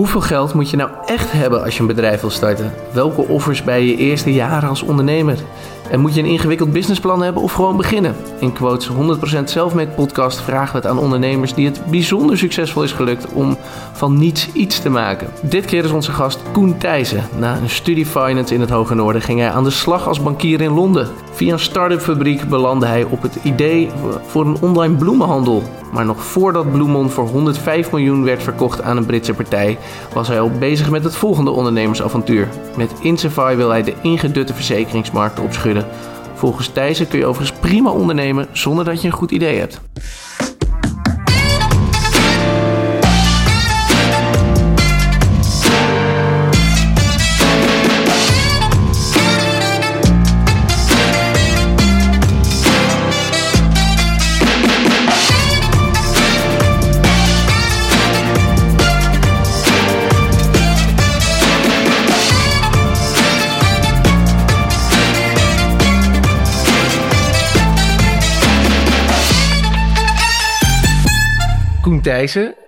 Hoeveel geld moet je nou echt hebben als je een bedrijf wil starten? Welke offers bij je eerste jaren als ondernemer? En moet je een ingewikkeld businessplan hebben of gewoon beginnen? In Quotes 100% Selfmade podcast vragen we het aan ondernemers die het bijzonder succesvol is gelukt om van niets iets te maken. Dit keer is onze gast Koen Thijssen. Na een studie finance in het Hoge Noorden ging hij aan de slag als bankier in Londen. Via een start-up fabriek belandde hij op het idee voor een online bloemenhandel. Maar nog voordat Bloemon voor 105 miljoen werd verkocht aan een Britse partij, was hij al bezig met het volgende ondernemersavontuur. Met Insafai wil hij de ingedutte verzekeringsmarkt opschudden. Volgens Thijssen kun je overigens prima ondernemen zonder dat je een goed idee hebt.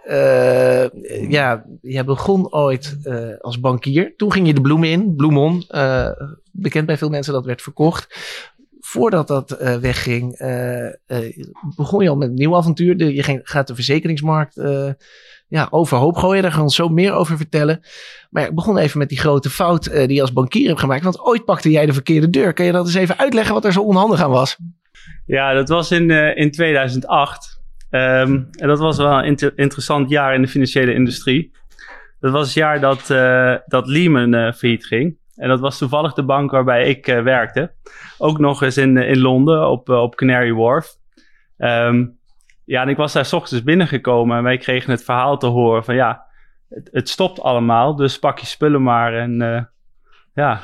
Uh, ja, jij begon ooit uh, als bankier. Toen ging je de bloemen in, Bloemon. Uh, bekend bij veel mensen, dat werd verkocht. Voordat dat wegging, begon je al met een nieuw avontuur. De, je ging, gaat de verzekeringsmarkt ja, overhoop gooien. Daar gaan we ons zo meer over vertellen. Maar ik begon even met die grote fout die je als bankier hebt gemaakt. Want ooit pakte jij de verkeerde deur. Kan je dat eens even uitleggen wat er zo onhandig aan was? Ja, dat was in, in 2008. Um, en dat was wel een inter interessant jaar in de financiële industrie. Dat was het jaar dat, uh, dat Lehman uh, failliet ging. En dat was toevallig de bank waarbij ik uh, werkte. Ook nog eens in, in Londen op, op Canary Wharf. Um, ja, en ik was daar s ochtends binnengekomen en wij kregen het verhaal te horen van ja, het, het stopt allemaal, dus pak je spullen maar en ja,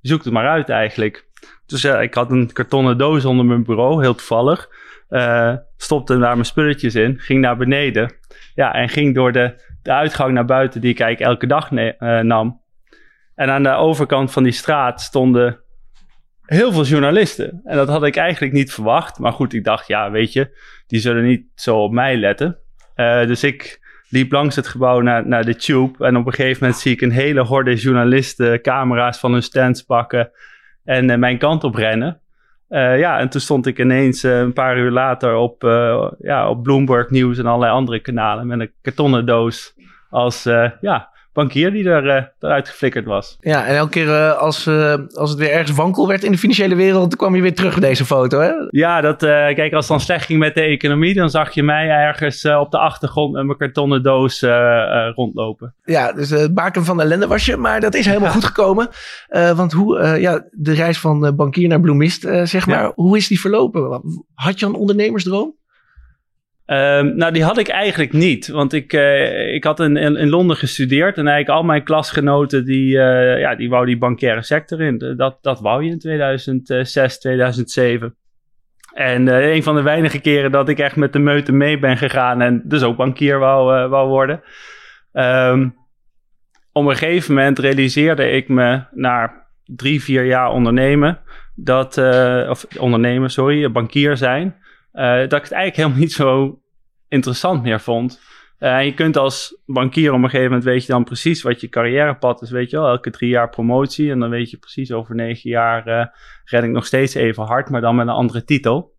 zoek het maar uit eigenlijk. Dus ik had een kartonnen doos onder mijn bureau, heel toevallig. Uh, stopte daar mijn spulletjes in, ging naar beneden. Ja, en ging door de, de uitgang naar buiten die ik eigenlijk elke dag uh, nam. En aan de overkant van die straat stonden heel veel journalisten. En dat had ik eigenlijk niet verwacht. Maar goed, ik dacht, ja, weet je, die zullen niet zo op mij letten. Uh, dus ik liep langs het gebouw naar, naar de tube. En op een gegeven moment zie ik een hele horde journalisten camera's van hun stands pakken. En mijn kant op rennen. Uh, ja, en toen stond ik ineens uh, een paar uur later op, uh, ja, op Bloomberg Nieuws en allerlei andere kanalen met een kartonnen doos als ja, bankier die er, eruit geflikkerd was. Ja, en elke keer als, als het weer ergens wankel werd in de financiële wereld, dan kwam je weer terug in deze foto, hè? Ja, dat, kijk, als het dan slecht ging met de economie, dan zag je mij ergens op de achtergrond met mijn kartonnen doos rondlopen. Ja, dus het baken van ellende was je, maar dat is helemaal goed gekomen. want hoe, ja, de reis van bankier naar bloemist, zeg maar, ja. hoe is die verlopen? Had je een ondernemersdroom? Um, nou, die had ik eigenlijk niet. Want ik, uh, ik had in, in, Londen gestudeerd. En eigenlijk al mijn klasgenoten, die, uh, ja, die wou die bankaire sector in. Dat, dat wou je in 2006, 2007. En uh, een van de weinige keren dat ik echt met de meute mee ben gegaan. En dus ook bankier wou, wou worden. Um, op een gegeven moment realiseerde ik me na drie, vier jaar ondernemen. Dat, of ondernemen, sorry, bankier zijn dat ik het eigenlijk helemaal niet zo interessant meer vond. Uh, je kunt als bankier op een gegeven moment weet je dan precies wat je carrièrepad is. Weet je wel, elke drie jaar promotie. En dan weet je precies over negen jaar uh, red ik nog steeds even hard, maar dan met een andere titel.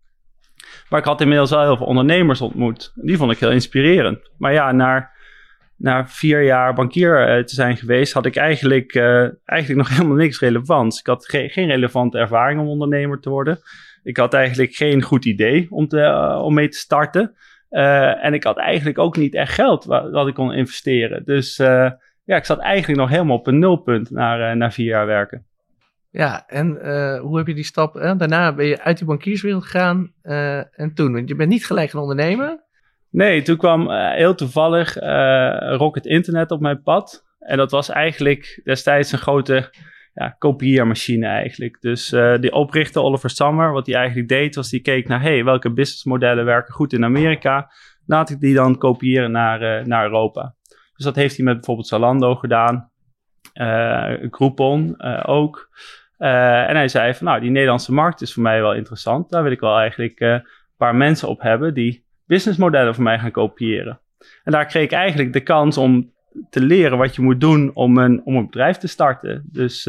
Maar ik had inmiddels wel heel veel ondernemers ontmoet. Die vond ik heel inspirerend. Maar ja, na, na vier jaar bankier te zijn geweest, had ik eigenlijk, eigenlijk nog helemaal niks relevants. Ik had ge geen relevante ervaring om ondernemer te worden. Ik had eigenlijk geen goed idee om, te, uh, om mee te starten. Uh, en ik had eigenlijk ook niet echt geld wat, wat ik kon investeren. Dus uh, ja, ik zat eigenlijk nog helemaal op een nulpunt na, na vier jaar werken. Ja, en hoe heb je die stap? Daarna ben je uit die bankierswereld gegaan. en toen, want je bent niet gelijk gaan ondernemen. Nee, toen kwam heel toevallig Rocket Internet op mijn pad. En dat was eigenlijk destijds een grote ja, kopieermachine eigenlijk. Dus uh, die oprichter Oliver Summer, wat hij eigenlijk deed, was die keek naar hey, welke businessmodellen werken goed in Amerika. Laat ik die dan kopiëren naar, uh, naar Europa. Dus dat heeft hij met bijvoorbeeld Zalando gedaan, uh, Groupon ook. en hij zei van nou, die Nederlandse markt is voor mij wel interessant. Daar wil ik wel eigenlijk een paar mensen op hebben die businessmodellen voor mij gaan kopiëren. En daar kreeg ik eigenlijk de kans om te leren wat je moet doen om een, om een bedrijf te starten. Dus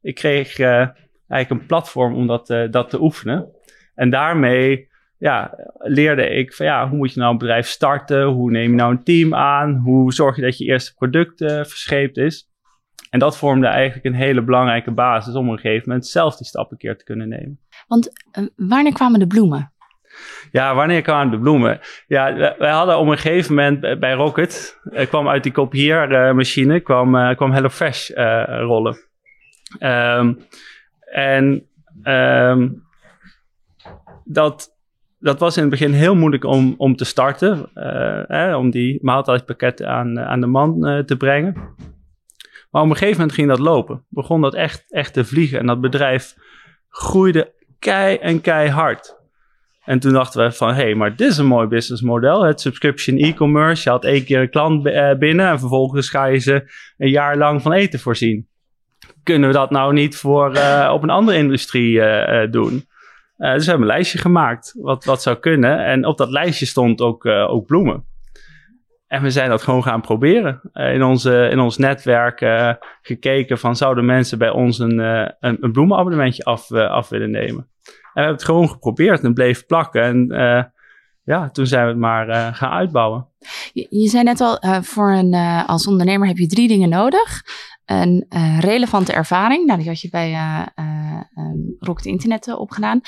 ik kreeg eigenlijk een platform om dat, dat te oefenen. En daarmee ja, leerde ik van ja, hoe moet je nou een bedrijf starten? Hoe neem je nou een team aan? Hoe zorg je dat je eerste product verscheept is? En dat vormde eigenlijk een hele belangrijke basis om op een gegeven moment zelf die stap een keer te kunnen nemen. Want wanneer kwamen de bloemen? Ja, wanneer kwamen de bloemen? Ja, wij hadden op een gegeven moment bij Rocket, uh, kwam uit die kopieermachine, kwam, uh, kwam HelloFresh rollen. Um, en um, dat, dat was in het begin heel moeilijk om, om te starten. Om die maaltijdpakketten aan, aan de man te brengen. Maar op een gegeven moment ging dat lopen. Begon dat echt, echt te vliegen. En dat bedrijf groeide kei en keihard. En toen dachten we van, hé, hey, maar dit is een mooi businessmodel. Het subscription e-commerce. Je had één keer een klant binnen en vervolgens ga je ze een jaar lang van eten voorzien. Kunnen we dat nou niet voor, uh, op een andere industrie uh, doen? Uh, dus we hebben een lijstje gemaakt wat, wat zou kunnen. En op dat lijstje stond ook, ook bloemen. En we zijn dat gewoon gaan proberen. In, onze, in ons netwerk gekeken van zouden mensen bij ons een, een, een, bloemenabonnementje af, af willen nemen. En we hebben het gewoon geprobeerd en bleef plakken. En ja, toen zijn we het maar gaan uitbouwen. Je, je zei net al, voor een, als ondernemer heb je drie dingen nodig een uh, relevante ervaring. Nou, die had je bij uh, uh, Rocket Internet opgedaan.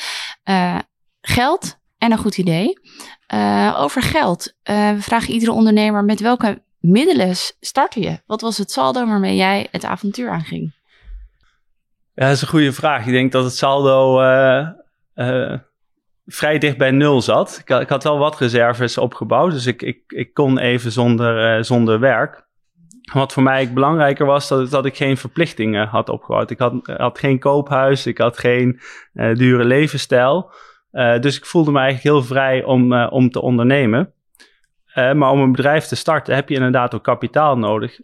geld en een goed idee. over geld. we vragen iedere ondernemer met welke middelen startte je? Wat was het saldo waarmee jij het avontuur aanging? Ja, dat is een goede vraag. Ik denk dat het saldo vrij dicht bij nul zat. Ik ik had, wel wat reserves opgebouwd, dus ik, ik, ik kon even zonder, zonder werk. Wat voor mij belangrijker was, dat, dat ik geen verplichtingen had opgebouwd. Ik had, had geen koophuis, ik had geen uh, dure levensstijl. Dus ik voelde me eigenlijk heel vrij om, om te ondernemen. maar om een bedrijf te starten heb je inderdaad ook kapitaal nodig.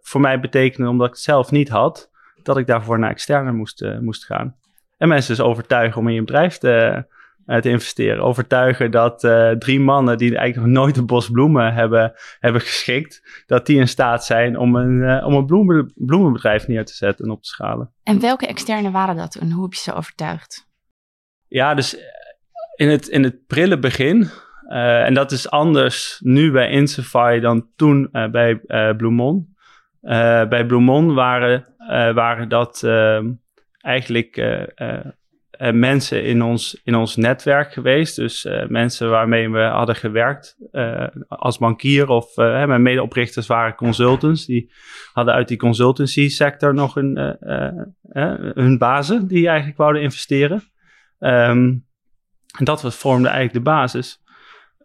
voor mij betekende, omdat ik het zelf niet had, dat ik daarvoor naar externe moest, moest gaan. En mensen dus overtuigen om in je bedrijf te, uh, te investeren. Overtuigen dat uh, drie mannen die eigenlijk nog nooit een bos bloemen hebben, hebben geschikt, dat die in staat zijn om een, uh, om een bloemen, bloemenbedrijf neer te zetten en op te schalen. En welke externe waren dat en hoe heb je ze overtuigd? Ja, dus in het, in het prille begin, en dat is anders nu bij Insify dan toen bij Bloemon. bij Bloemon waren, waren dat ehm, eigenlijk uh, mensen in ons, in ons netwerk geweest. Dus mensen waarmee we hadden gewerkt als bankier of mijn medeoprichters waren consultants. Die hadden uit die consultancy sector nog een, hun bazen die eigenlijk wouden investeren. Um, en dat was, vormde eigenlijk de basis.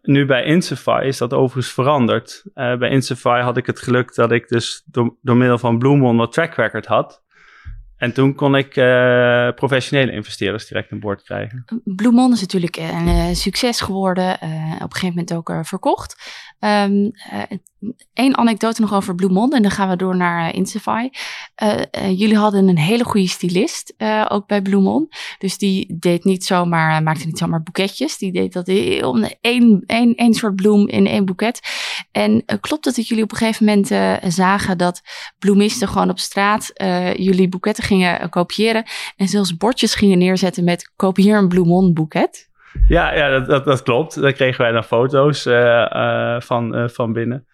Nu bij Insify is dat overigens veranderd. bij Insify had ik het geluk dat ik dus door, door middel van Bloemon wat track record had. En toen kon ik uh, professionele investeerders direct aan boord krijgen. Bloemon is natuurlijk een uh, succes geworden. Uh, op een gegeven moment ook verkocht. Eén ehm, anekdote nog over Bloemon en dan gaan we door naar Insify. jullie hadden een hele goede stylist, ook bij Bloemon. Dus die deed niet zomaar, maakte niet zomaar boeketjes. Die deed dat om één, één, één soort bloem in één boeket. En klopt het dat jullie op een gegeven moment zagen dat bloemisten gewoon op straat jullie boeketten gingen kopiëren. En zelfs bordjes gingen neerzetten met kopieer een Bloemon boeket. Ja, ja dat, dat, dat, klopt. Daar kregen wij dan foto's van, van binnen.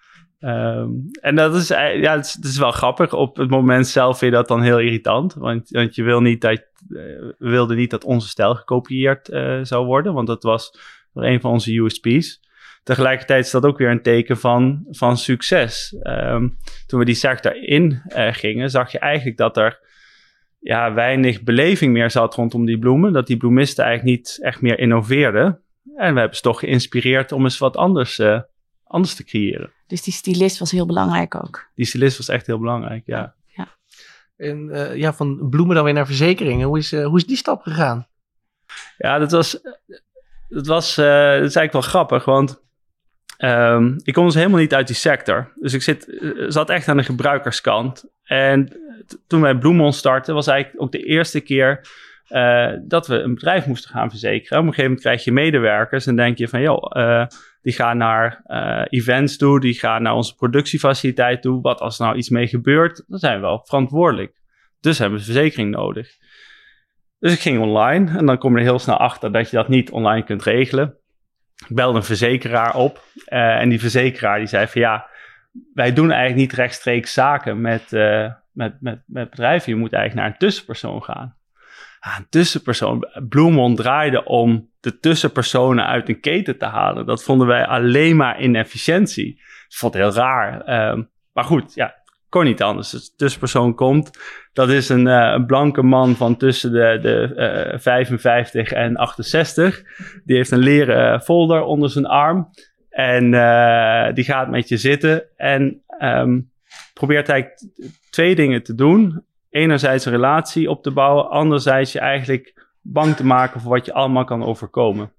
Um, en dat is, ja, het is, wel grappig. Op het moment zelf vind je dat dan heel irritant. Want, want je wil niet dat, we wilden niet dat onze stijl gekopieerd zou worden. Want dat was een van onze USP's. Tegelijkertijd is dat ook weer een teken van, van succes. Um, toen we die sector in gingen, zag je eigenlijk dat er ja, weinig beleving meer zat rondom die bloemen. Dat die bloemisten eigenlijk niet echt meer innoveerden. En we hebben ze toch geïnspireerd om eens wat anders, anders te creëren. Dus die stylist was heel belangrijk ook. Die stylist was echt heel belangrijk, ja. ja. En uh, ja, van bloemen dan weer naar verzekeringen. Hoe is, uh, hoe is die stap gegaan? Ja, dat was, dat was dat is eigenlijk wel grappig, want um, ik kom dus helemaal niet uit die sector. Dus ik zit, zat echt aan de gebruikerskant. En toen wij Bloemon startten, was eigenlijk ook de eerste keer uh, dat we een bedrijf moesten gaan verzekeren. Op een gegeven moment krijg je medewerkers en denk je van, joh, uh, Die gaan naar uh, events toe, die gaan naar onze productiefaciliteit toe. Wat als er nou iets mee gebeurt, dan zijn we wel verantwoordelijk. Dus hebben we verzekering nodig. Dus ik ging online en dan kom je er heel snel achter dat je dat niet online kunt regelen. Ik belde een verzekeraar op uh, en die verzekeraar die zei van ja, wij doen eigenlijk niet rechtstreeks zaken met, uh, met, met, met bedrijven. Je moet eigenlijk naar een tussenpersoon gaan. Ah, een tussenpersoon. Bloemond draaide om de tussenpersonen uit een keten te halen. Dat vonden wij alleen maar inefficiëntie. Dat vond heel raar. Um, maar goed, ja, kon niet anders. Dus de tussenpersoon komt. Dat is een, een blanke man van tussen de, de uh, 55 en 68. Die heeft een leren folder onder zijn arm. En die gaat met je zitten en um, probeert eigenlijk twee dingen te doen. Enerzijds een relatie op te bouwen, anderzijds je eigenlijk bang te maken voor wat je allemaal kan overkomen.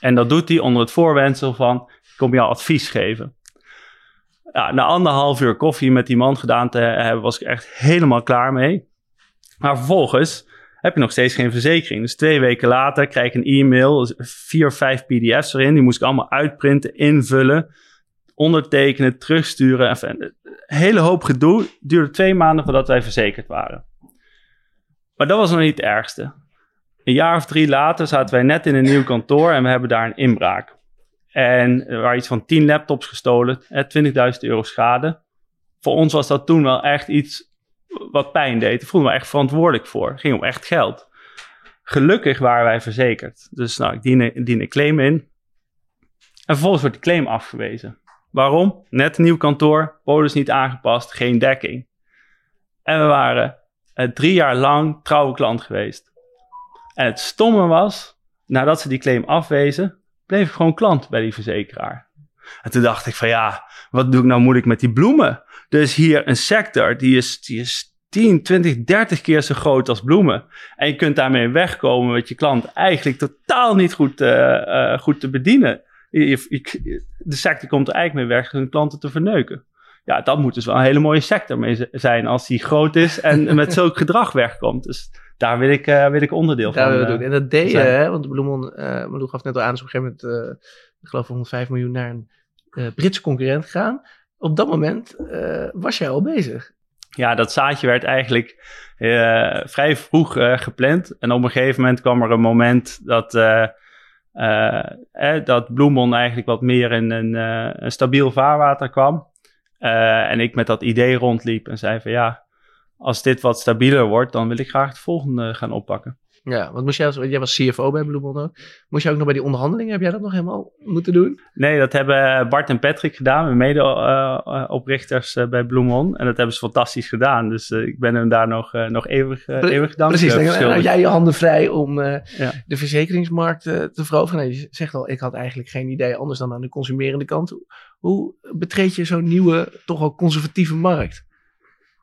En dat doet hij onder het voorwendsel van, ik kom jou advies geven. Na anderhalf uur koffie met die man gedaan te hebben, was ik echt helemaal klaar mee. Maar vervolgens heb je nog steeds geen verzekering. Dus twee weken later krijg ik een e-mail, vier vijf pdf's erin. Die moest ik allemaal uitprinten, invullen, ondertekenen, terugsturen. Een hele hoop gedoe. duurde twee maanden voordat wij verzekerd waren. Maar dat was nog niet het ergste. Een jaar of drie later zaten wij net in een nieuw kantoor en we hebben daar een inbraak. En er waren iets van 10 laptops gestolen, 20.000 euro schade. Voor ons was dat toen wel echt iets wat pijn deed. Daar voelde me echt verantwoordelijk voor. Het ging om echt geld. Gelukkig waren wij verzekerd. Dus nou, ik dien, een claim in. En vervolgens wordt die claim afgewezen. Waarom? Net een nieuw kantoor, polis niet aangepast, geen dekking. En we waren uh, drie jaar lang trouwe klant geweest. En het stomme was, nadat ze die claim afwezen, bleef ik gewoon klant bij die verzekeraar. En toen dacht ik van ja, wat doe ik nou moeilijk met die bloemen? Dus hier een sector die is, die is 10, 20, 30 keer zo groot als bloemen. En je kunt daarmee wegkomen met je klant eigenlijk totaal niet goed, uh, uh, goed te bedienen. Je, je, de sector komt er eigenlijk mee weg hun klanten te verneuken. Ja, dat moet dus wel een hele mooie sector mee zijn als die groot is en met zulk gedrag wegkomt. Dus daar wil ik, uh, wil ik onderdeel daar van doen. En dat deed je, hè? want Bloemon, uh, Malou gaf net al aan, is op een gegeven moment, ik geloof 105 miljoen naar een Britse concurrent gegaan. Op dat moment was jij al bezig. Ja, dat zaadje werd eigenlijk vrij vroeg gepland. En op een gegeven moment kwam er een moment dat, eh, dat Bloemon eigenlijk wat meer in een, een stabiel vaarwater kwam. en ik met dat idee rondliep en zei van ja, als dit wat stabieler wordt, dan wil ik graag het volgende gaan oppakken. Ja, want moest jij, als, jij was CFO bij Bloemon ook. Moest jij ook nog bij die onderhandelingen, heb jij dat nog helemaal moeten doen? Nee, dat hebben Bart en Patrick gedaan, mijn mede-oprichters uh, bij Bloemon. En dat hebben ze fantastisch gedaan. Dus ik ben hem daar nog, nog eeuwig, eeuwig dankbaar Precies, dan jij je handen vrij om ja. de verzekeringsmarkt te veroveren. Nee, je zegt al, ik had eigenlijk geen idee anders dan aan de consumerende kant. Hoe betreed je zo'n nieuwe, toch wel conservatieve markt?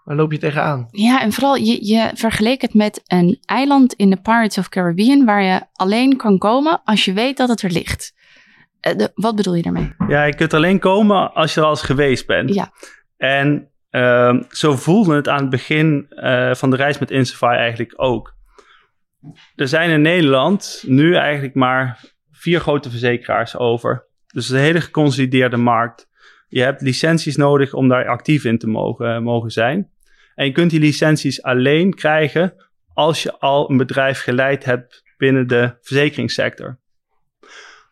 Waar loop je tegenaan? Ja, en vooral je, je vergeleek het met een eiland in de Pirates of Caribbean waar je alleen kan komen als je weet dat het er ligt. Uh, de, wat bedoel je daarmee? Ja, je kunt alleen komen als je er al eens geweest bent. Ja. En uh, zo voelde het aan het begin uh, van de reis met Insafai eigenlijk ook. Er zijn in Nederland nu eigenlijk maar vier grote verzekeraars over. Dus een hele geconsolideerde markt. Je hebt licenties nodig om daar actief in te mogen, mogen zijn. En je kunt die licenties alleen krijgen als je al een bedrijf geleid hebt binnen de verzekeringssector.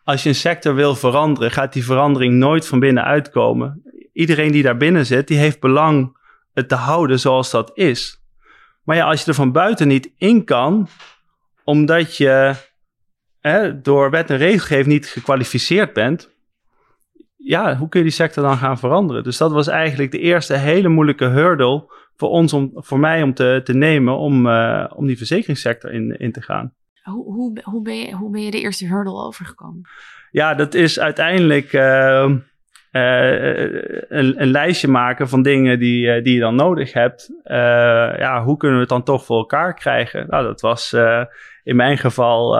Als je een sector wil veranderen, gaat die verandering nooit van binnen uitkomen. Iedereen die daar binnen zit, die heeft belang het te houden zoals dat is. Maar ja, als je er van buiten niet in kan, omdat je hè, door wet en regelgeving niet gekwalificeerd bent, ja, hoe kun je die sector dan gaan veranderen? Dus dat was eigenlijk de eerste hele moeilijke hurdle voor ons, om, voor mij om te, te nemen om, uh, om die verzekeringssector in, in te gaan. Hoe, hoe, hoe, ben je, hoe ben je de eerste hurdle overgekomen? Ja, dat is uiteindelijk uh, uh, een, een, lijstje maken van dingen die, die je dan nodig hebt. ja, hoe kunnen we het dan toch voor elkaar krijgen? Nou, dat was in mijn geval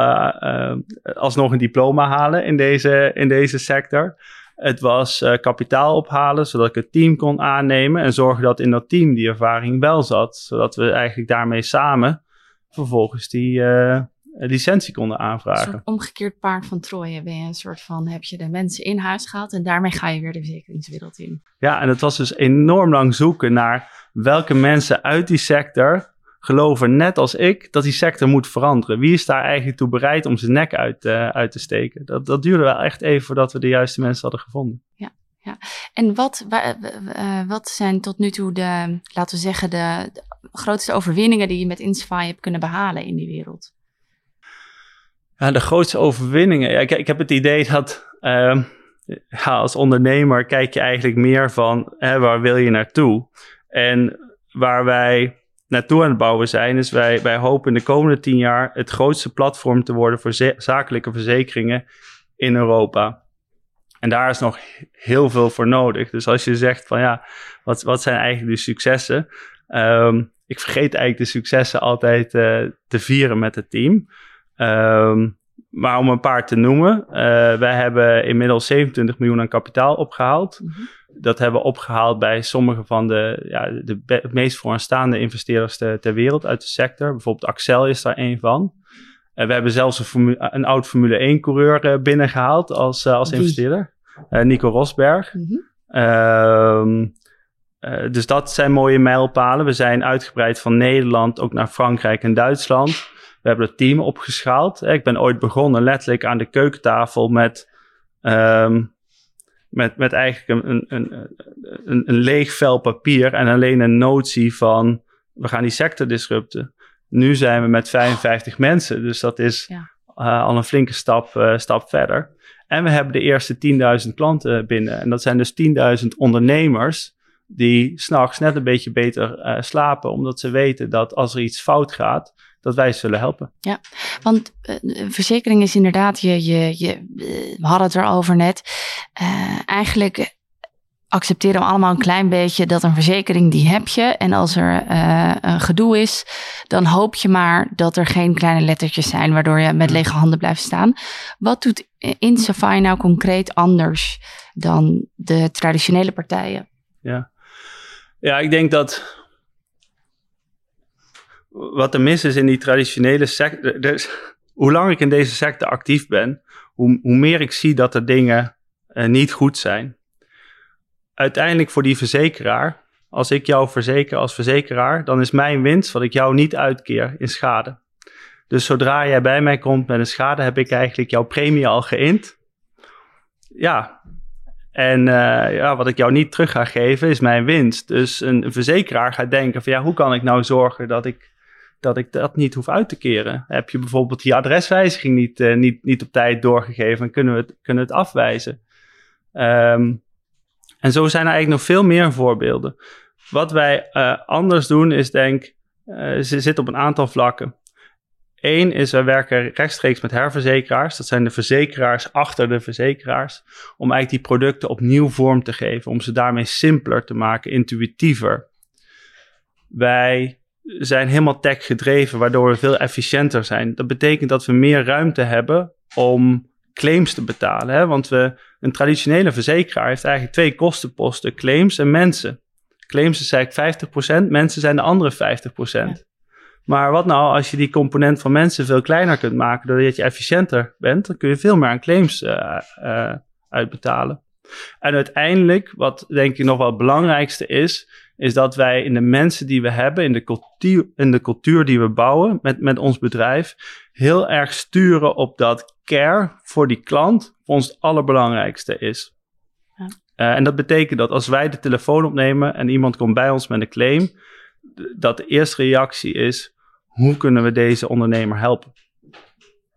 alsnog een diploma halen in deze, in deze sector. Het was uh, kapitaal ophalen, zodat ik het team kon aannemen en zorgen dat in dat team die ervaring wel zat. Zodat we eigenlijk daarmee samen vervolgens die, uh, licentie konden aanvragen. Een soort omgekeerd paard van Troje ben je een soort van, heb je de mensen in huis gehaald en daarmee ga je weer de verzekeringswereld in. Ja, en het was dus enorm lang zoeken naar welke mensen uit die sector geloven, net als ik, dat die sector moet veranderen. Wie is daar eigenlijk toe bereid om zijn nek uit, uh, uit te steken? Dat, dat duurde wel echt even voordat we de juiste mensen hadden gevonden. Ja, ja. En wat, uh, wat zijn tot nu toe de, laten we zeggen, de, de grootste overwinningen die je met Insify hebt kunnen behalen in die wereld? Ja, de grootste overwinningen. Ja, ik, ik heb het idee dat uh, ja, als ondernemer kijk je eigenlijk meer van hè, waar wil je naartoe? En waar wij naartoe aan het bouwen zijn, is wij, wij hopen in de komende tien jaar het grootste platform te worden voor zakelijke verzekeringen in Europa. En daar is nog heel veel voor nodig. Dus als je zegt van ja, wat, wat zijn eigenlijk de successen? Um, ik vergeet eigenlijk de successen altijd uh, te vieren met het team. Um, maar om een paar te noemen, uh, wij hebben inmiddels 27 miljoen aan kapitaal opgehaald. -hmm. Dat hebben we opgehaald bij sommige van de, ja, de meest vooraanstaande investeerders te, ter wereld uit de sector. Bijvoorbeeld Axel is daar één van. Uh, we hebben zelfs een, formule, een oud Formule 1-coureur uh, binnengehaald als, uh, als investeerder. Nico Rosberg. Mm -hmm. dus dat zijn mooie mijlpalen. We zijn uitgebreid van Nederland ook naar Frankrijk en Duitsland. We hebben het team opgeschaald. Ik ben ooit begonnen letterlijk aan de keukentafel met, um, met, met eigenlijk een, een, een, een, leeg vel papier en alleen een notie van we gaan die sector disrupten. Nu zijn we met 55 mensen, dus dat is ja. uh, al een flinke stap, uh, stap verder. En we hebben de eerste 10.000 klanten binnen. En dat zijn dus 10.000 ondernemers die s'nachts net een beetje beter uh, slapen, omdat ze weten dat als er iets fout gaat, dat wij zullen helpen. Ja, want uh, verzekering is inderdaad, je, je, je, we hadden het erover net, uh, eigenlijk accepteren we allemaal een klein beetje dat een verzekering die heb je. En als er uh, een gedoe is, dan hoop je maar dat er geen kleine lettertjes zijn waardoor je met lege handen blijft staan. Wat doet Insafai nou concreet anders dan de traditionele partijen? Ja, ja ik denk dat wat er mis is in die traditionele sector. Dus, hoe langer ik in deze sector actief ben, hoe, hoe meer ik zie dat er dingen uh, niet goed zijn. Uiteindelijk voor die verzekeraar, als ik jou verzeker als verzekeraar, dan is mijn winst wat ik jou niet uitkeer in schade. Dus zodra jij bij mij komt met een schade, heb ik eigenlijk jouw premie al geïnd. Ja, en uh, ja, wat ik jou niet terug ga geven is mijn winst. Dus een verzekeraar gaat denken van ja, hoe kan ik nou zorgen dat ik dat ik dat niet hoef uit te keren. Heb je bijvoorbeeld die adreswijziging niet, uh, niet, niet op tijd doorgegeven en kunnen we het, kunnen het afwijzen. Um, en zo zijn er eigenlijk nog veel meer voorbeelden. Wat wij uh, anders doen is denk, uh, ze zitten op een aantal vlakken. Eén is, wij werken rechtstreeks met herverzekeraars. Dat zijn de verzekeraars achter de verzekeraars. Om eigenlijk die producten opnieuw vorm te geven. Om ze daarmee simpeler te maken, intuïtiever. Wij zijn helemaal tech gedreven, waardoor we veel efficiënter zijn. Dat betekent dat we meer ruimte hebben om claims te betalen. Hè? Want we, een traditionele verzekeraar heeft eigenlijk twee kostenposten: claims en mensen. Claims is eigenlijk 50%, mensen zijn de andere 50%. Ja. Maar wat nou als je die component van mensen veel kleiner kunt maken, doordat je efficiënter bent, dan kun je veel meer aan claims uh, uh, uitbetalen. En uiteindelijk, wat denk ik nog wel het belangrijkste is, is dat wij in de mensen die we hebben, in de cultuur, in de cultuur die we bouwen met, met ons bedrijf, heel erg sturen op dat care voor die klant voor ons het allerbelangrijkste is. Ja. Uh, en dat betekent dat als wij de telefoon opnemen en iemand komt bij ons met een claim, dat de eerste reactie is: hoe kunnen we deze ondernemer helpen?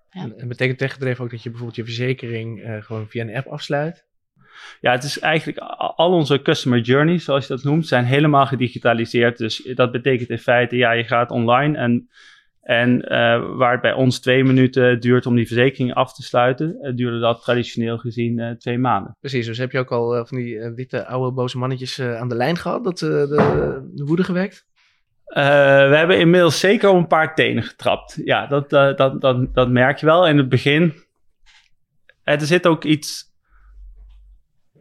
Ja. En betekent tegendreven ook dat je bijvoorbeeld je verzekering uh, gewoon via een app afsluit? Ja, het is eigenlijk al onze customer journeys, zoals je dat noemt, zijn helemaal gedigitaliseerd. Dus dat betekent in feite, ja, je gaat online en, en uh, waar het bij ons twee minuten duurt om die verzekering af te sluiten, uh, duurde dat traditioneel gezien uh, twee maanden. Precies, dus heb je ook al van die witte oude boze mannetjes aan de lijn gehad, dat de, de woede gewekt? we hebben inmiddels zeker op een paar tenen getrapt. Ja, dat, dat, dat, dat merk je wel in het begin. Er zit ook iets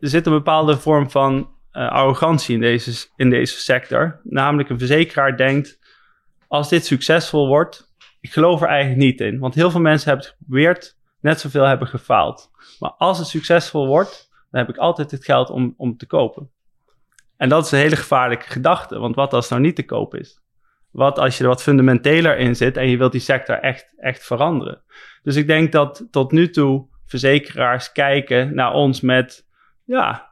er zit een bepaalde vorm van uh, arrogantie in deze, in deze sector. Namelijk een verzekeraar denkt, als dit succesvol wordt, ik geloof er eigenlijk niet in. Want heel veel mensen hebben het geprobeerd, net zoveel hebben gefaald. Maar als het succesvol wordt, dan heb ik altijd het geld om, om te kopen. En dat is een hele gevaarlijke gedachte. Want wat als het nou niet te koop is? Wat als je er wat fundamenteler in zit en je wilt die sector echt, echt veranderen? Dus ik denk dat tot nu toe verzekeraars kijken naar ons met, ja,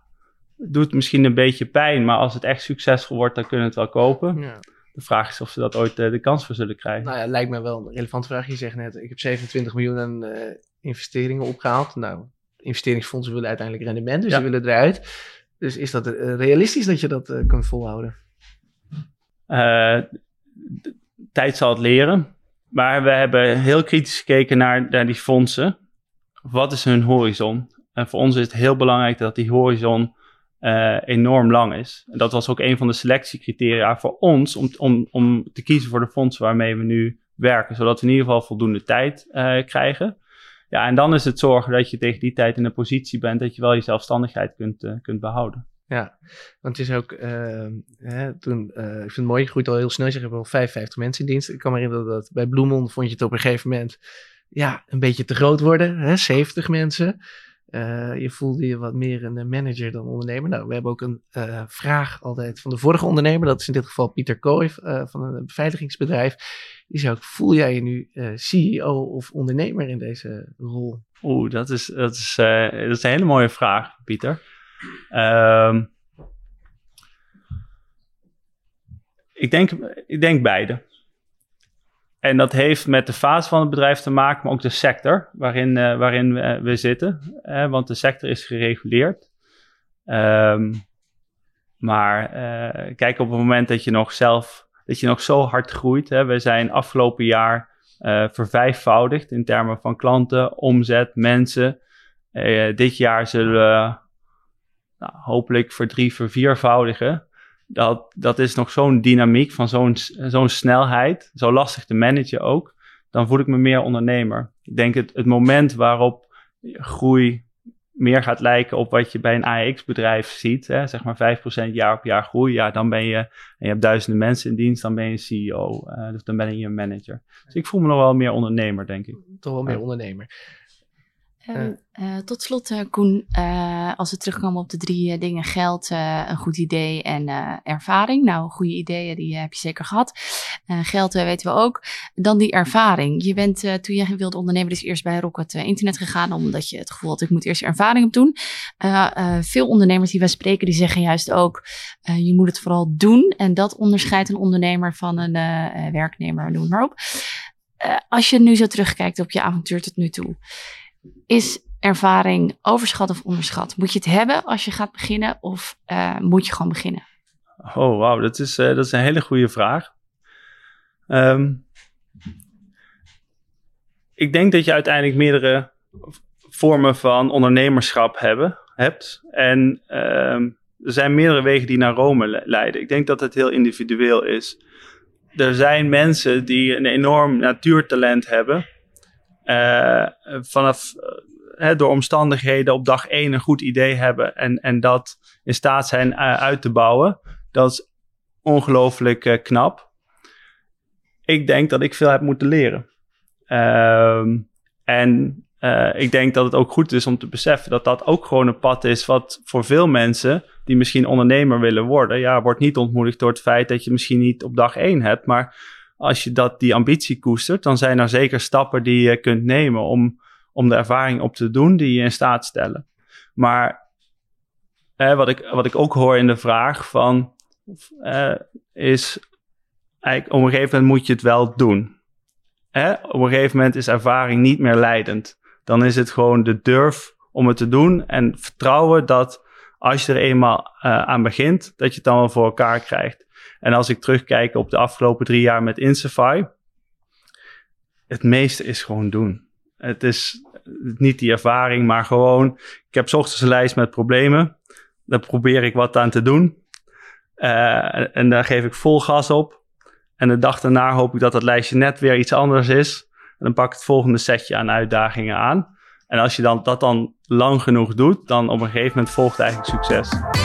het doet misschien een beetje pijn, maar als het echt succesvol wordt, dan kunnen we het wel kopen. Ja. De vraag is of ze dat ooit uh, de kans voor zullen krijgen. Nou ja, lijkt me wel een relevante vraag. Je zegt net, ik heb 27 miljoen aan uh, investeringen opgehaald. Nou, investeringsfondsen willen uiteindelijk rendement, dus ja. ze willen eruit. Dus is dat uh, realistisch dat je dat kunt volhouden? tijd zal het leren. Maar we hebben heel kritisch gekeken naar, naar die fondsen. Wat is hun horizon? En voor ons is het heel belangrijk dat die horizon uh, enorm lang is. En dat was ook een van de selectiecriteria voor ons om, om, om te kiezen voor de fondsen waarmee we nu werken, zodat we in ieder geval voldoende tijd uh, krijgen. Ja, en dan is het zorgen dat je tegen die tijd in een positie bent dat je wel je zelfstandigheid kunt, uh, kunt behouden. Ja, want het is ook, hè, toen, ik vind het mooi, je groeit al heel snel, je hebt wel 55 mensen in dienst. Ik kan me herinneren dat bij Bloemond vond je het op een gegeven moment, ja, een beetje te groot worden, hè, 70 mensen. Uh, je voelde je wat meer een manager dan ondernemer. Nou, we hebben ook een uh, vraag altijd van de vorige ondernemer. Dat is in dit geval Pieter Kooijf uh, van een beveiligingsbedrijf. Die zei ook, voel jij je nu CEO of ondernemer in deze rol? Oeh, dat is, dat is, dat is een hele mooie vraag, Pieter. Ehm, ik, denk, ik denk beide. En dat heeft met de fase van het bedrijf te maken, maar ook de sector waarin, uh, waarin we, we zitten. Uh, want de sector is gereguleerd. Um, maar uh, kijk, op het moment dat je nog zelf, dat je nog zo hard groeit. Hè, we zijn afgelopen jaar vervijfvoudigd in termen van klanten, omzet, mensen. dit jaar zullen we nou, hopelijk voor drie, verviervoudigen dat, dat is nog zo'n dynamiek van zo'n zo'n snelheid, zo lastig te managen ook, dan voel ik me meer ondernemer. Ik denk het, het moment waarop groei meer gaat lijken op wat je bij een AX-bedrijf ziet, hè, zeg maar 5% jaar op jaar groei, ja, dan ben je, en je hebt duizenden mensen in dienst, dan ben je CEO, uh, dus dan ben je een manager. Dus ik voel me nog wel meer ondernemer, denk ik. Toch wel meer ondernemer. Um, uh, tot slot, uh, Koen, uh, als we terugkomen op de drie dingen: geld, een goed idee en ervaring. Nou, goede ideeën, die heb je zeker gehad. geld weten we ook. Dan die ervaring. Je bent toen je wilde ondernemen, dus eerst bij Rocket Internet gegaan, omdat je het gevoel had: ik moet eerst ervaring op doen. veel ondernemers die wij spreken, die zeggen juist ook: je moet het vooral doen. En dat onderscheidt een ondernemer van een werknemer, noem maar op. als je nu zo terugkijkt op je avontuur tot nu toe. Is ervaring overschat of onderschat? Moet je het hebben als je gaat beginnen of uh, moet je gewoon beginnen? Oh, wauw, dat, is, uh, dat is een hele goede vraag. Um, ik denk dat je uiteindelijk meerdere vormen van ondernemerschap hebben, hebt. En um, er zijn meerdere wegen die naar Rome leiden. Ik denk dat het heel individueel is. Er zijn mensen die een enorm natuurtalent hebben vanaf uh, door omstandigheden op dag één een goed idee hebben en, en dat in staat zijn uh, uit te bouwen. Dat is ongelooflijk knap. Ik denk dat ik veel heb moeten leren. Ehm, en ik denk dat het ook goed is om te beseffen dat dat ook gewoon een pad is wat voor veel mensen die misschien ondernemer willen worden, ja, wordt niet ontmoedigd door het feit dat je misschien niet op dag één hebt, maar als je dat, die ambitie koestert, dan zijn er zeker stappen die je kunt nemen om, om de ervaring op te doen die je in staat stellen. Maar wat, ik, wat ik ook hoor in de vraag van, eh, is eigenlijk op een gegeven moment moet je het wel doen. Op een gegeven moment is ervaring niet meer leidend. Dan is het gewoon de durf om het te doen en vertrouwen dat als je er eenmaal uh, aan begint, dat je het dan wel voor elkaar krijgt. En als ik terugkijk op de afgelopen drie jaar met Insify, het meeste is gewoon doen. Het is niet die ervaring, maar gewoon, ik heb ochtends een lijst met problemen. Daar probeer ik wat aan te doen. Uh, en daar geef ik vol gas op. En de dag daarna hoop ik dat dat lijstje net weer iets anders is. En dan pak ik het volgende setje aan uitdagingen aan. En als je dan, dat dan lang genoeg doet, dan op een gegeven moment volgt eigenlijk succes.